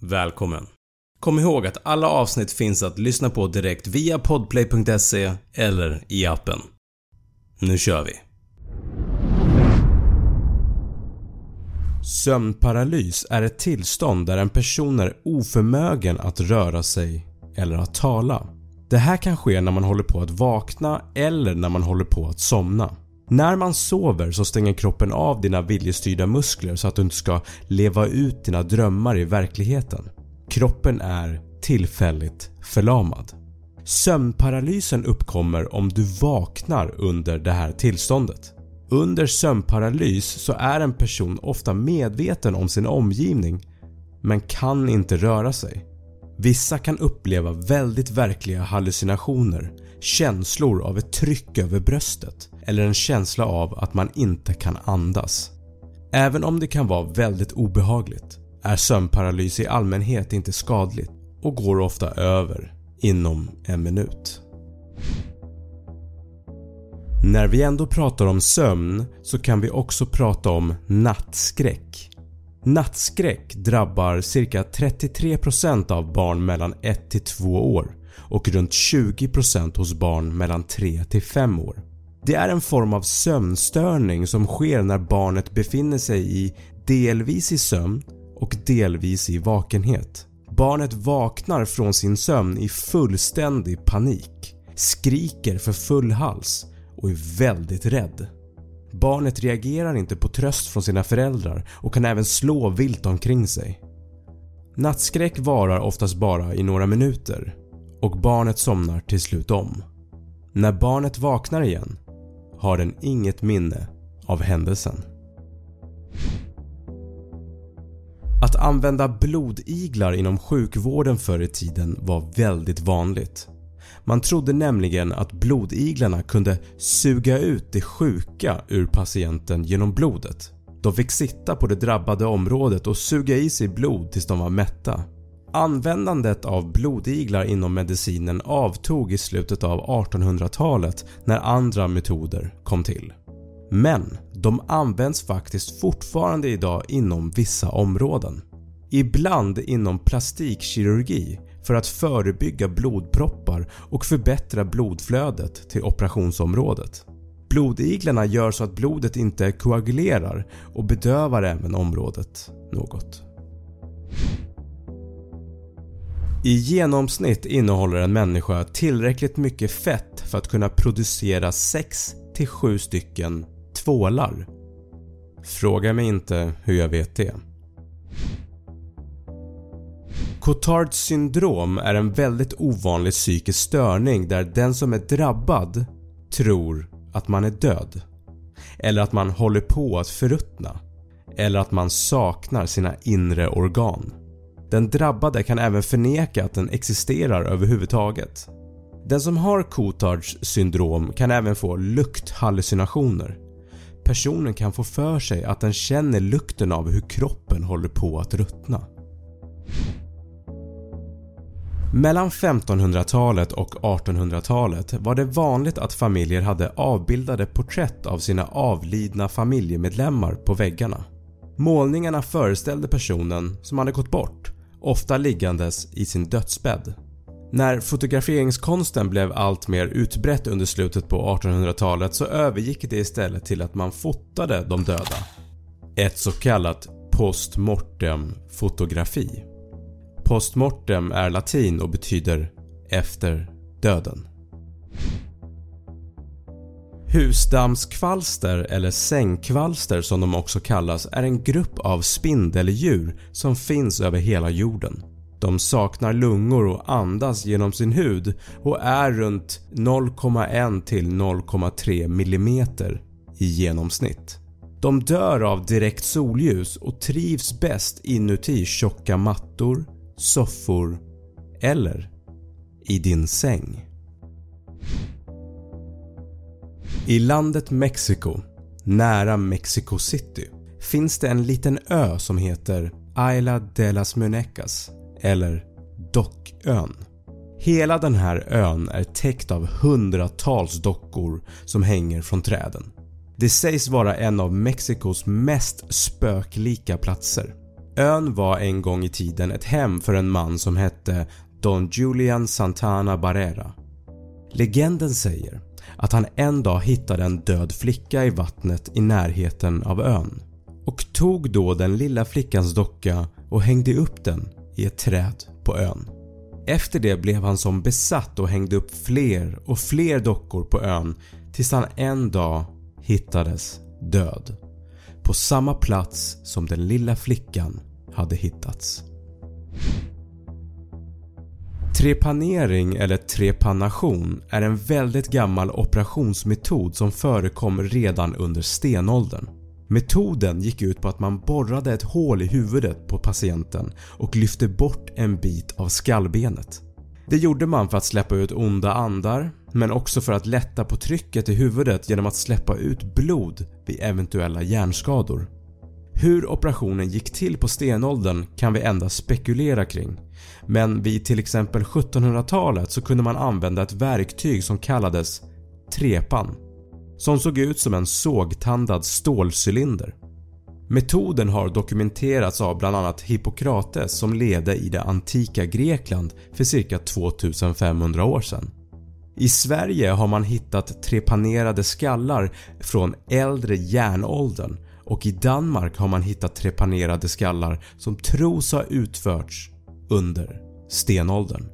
Välkommen! Kom ihåg att alla avsnitt finns att lyssna på direkt via podplay.se eller i appen. Nu kör vi! Sömnparalys är ett tillstånd där en person är oförmögen att röra sig eller att tala. Det här kan ske när man håller på att vakna eller när man håller på att somna. När man sover så stänger kroppen av dina viljestyrda muskler så att du inte ska leva ut dina drömmar i verkligheten. Kroppen är tillfälligt förlamad. Sömnparalysen uppkommer om du vaknar under det här tillståndet. Under sömnparalys så är en person ofta medveten om sin omgivning men kan inte röra sig. Vissa kan uppleva väldigt verkliga hallucinationer, känslor av ett tryck över bröstet eller en känsla av att man inte kan andas. Även om det kan vara väldigt obehagligt är sömnparalys i allmänhet inte skadligt och går ofta över inom en minut. När vi ändå pratar om sömn så kan vi också prata om nattskräck. Nattskräck drabbar cirka 33% av barn mellan 1 till 2 år och runt 20% hos barn mellan 3 till 5 år. Det är en form av sömnstörning som sker när barnet befinner sig i delvis i sömn och delvis i vakenhet. Barnet vaknar från sin sömn i fullständig panik, skriker för full hals och är väldigt rädd. Barnet reagerar inte på tröst från sina föräldrar och kan även slå vilt omkring sig. Nattskräck varar oftast bara i några minuter och barnet somnar till slut om. När barnet vaknar igen har den inget minne av händelsen. Att använda blodiglar inom sjukvården förr i tiden var väldigt vanligt. Man trodde nämligen att blodiglarna kunde suga ut det sjuka ur patienten genom blodet. De fick sitta på det drabbade området och suga i sig blod tills de var mätta. Användandet av blodiglar inom medicinen avtog i slutet av 1800-talet när andra metoder kom till. Men de används faktiskt fortfarande idag inom vissa områden. Ibland inom plastikkirurgi för att förebygga blodproppar och förbättra blodflödet till operationsområdet. Blodiglarna gör så att blodet inte koagulerar och bedövar även området något. I genomsnitt innehåller en människa tillräckligt mycket fett för att kunna producera 6-7 stycken tvålar. Fråga mig inte hur jag vet det. Cotards syndrom är en väldigt ovanlig psykisk störning där den som är drabbad tror att man är död. Eller att man håller på att förruttna. Eller att man saknar sina inre organ. Den drabbade kan även förneka att den existerar överhuvudtaget. Den som har Cotards syndrom kan även få lukthallucinationer. personen kan få för sig att den känner lukten av hur kroppen håller på att ruttna. Mellan 1500-talet och 1800-talet var det vanligt att familjer hade avbildade porträtt av sina avlidna familjemedlemmar på väggarna. Målningarna föreställde personen som hade gått bort, ofta liggandes i sin dödsbädd. När fotograferingskonsten blev allt mer utbrett under slutet på 1800-talet så övergick det istället till att man fotade de döda. Ett så kallat postmortem fotografi. Postmortem är latin och betyder “efter döden”. Husdammskvalster eller sängkvalster som de också kallas är en grupp av spindeldjur som finns över hela jorden. De saknar lungor och andas genom sin hud och är runt 0,1 till 0,3 mm i genomsnitt. De dör av direkt solljus och trivs bäst inuti tjocka mattor, soffor eller i din säng. I landet Mexiko, nära Mexico City, finns det en liten ö som heter Isla de las Munecas eller Dockön. Hela den här ön är täckt av hundratals dockor som hänger från träden. Det sägs vara en av Mexikos mest spöklika platser. Ön var en gång i tiden ett hem för en man som hette Don Julian Santana Barrera. Legenden säger att han en dag hittade en död flicka i vattnet i närheten av ön och tog då den lilla flickans docka och hängde upp den i ett träd på ön. Efter det blev han som besatt och hängde upp fler och fler dockor på ön tills han en dag hittades död på samma plats som den lilla flickan hade hittats. Trepanering eller trepanation är en väldigt gammal operationsmetod som förekom redan under stenåldern. Metoden gick ut på att man borrade ett hål i huvudet på patienten och lyfte bort en bit av skallbenet. Det gjorde man för att släppa ut onda andar men också för att lätta på trycket i huvudet genom att släppa ut blod vid eventuella hjärnskador. Hur operationen gick till på stenåldern kan vi endast spekulera kring men vid till exempel 1700-talet så kunde man använda ett verktyg som kallades trepan som såg ut som en sågtandad stålcylinder. Metoden har dokumenterats av bland annat Hippokrates som levde i det antika Grekland för cirka 2500 år sedan. I Sverige har man hittat trepanerade skallar från äldre järnåldern och i Danmark har man hittat trepanerade skallar som tros ha utförts under stenåldern.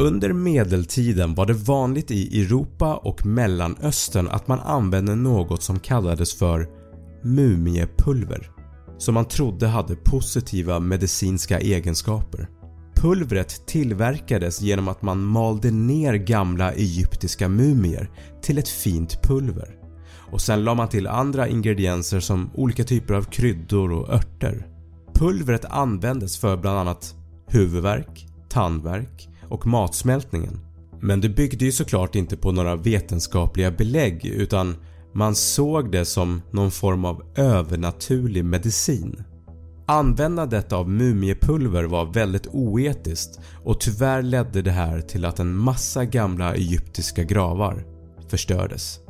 Under medeltiden var det vanligt i Europa och mellanöstern att man använde något som kallades för mumiepulver som man trodde hade positiva medicinska egenskaper. Pulvret tillverkades genom att man malde ner gamla egyptiska mumier till ett fint pulver och sen la man till andra ingredienser som olika typer av kryddor och örter. Pulvret användes för bland annat huvudvärk, tandvärk och matsmältningen. Men det byggde ju såklart inte på några vetenskapliga belägg utan man såg det som någon form av övernaturlig medicin. Användandet av mumiepulver var väldigt oetiskt och tyvärr ledde det här till att en massa gamla egyptiska gravar förstördes.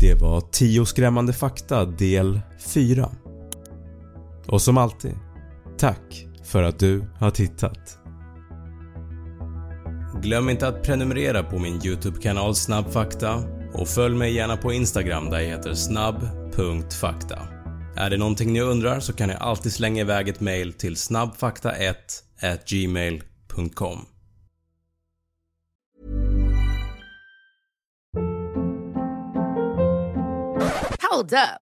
Det var 10 skrämmande fakta del 4. Och som alltid, tack för att du har tittat. Glöm inte att prenumerera på min YouTube-kanal Snabbfakta och följ mig gärna på Instagram där jag heter snabb.fakta. Är det någonting ni undrar så kan ni alltid slänga iväg ett mail till snabbfakta1 gmail.com. Hold up.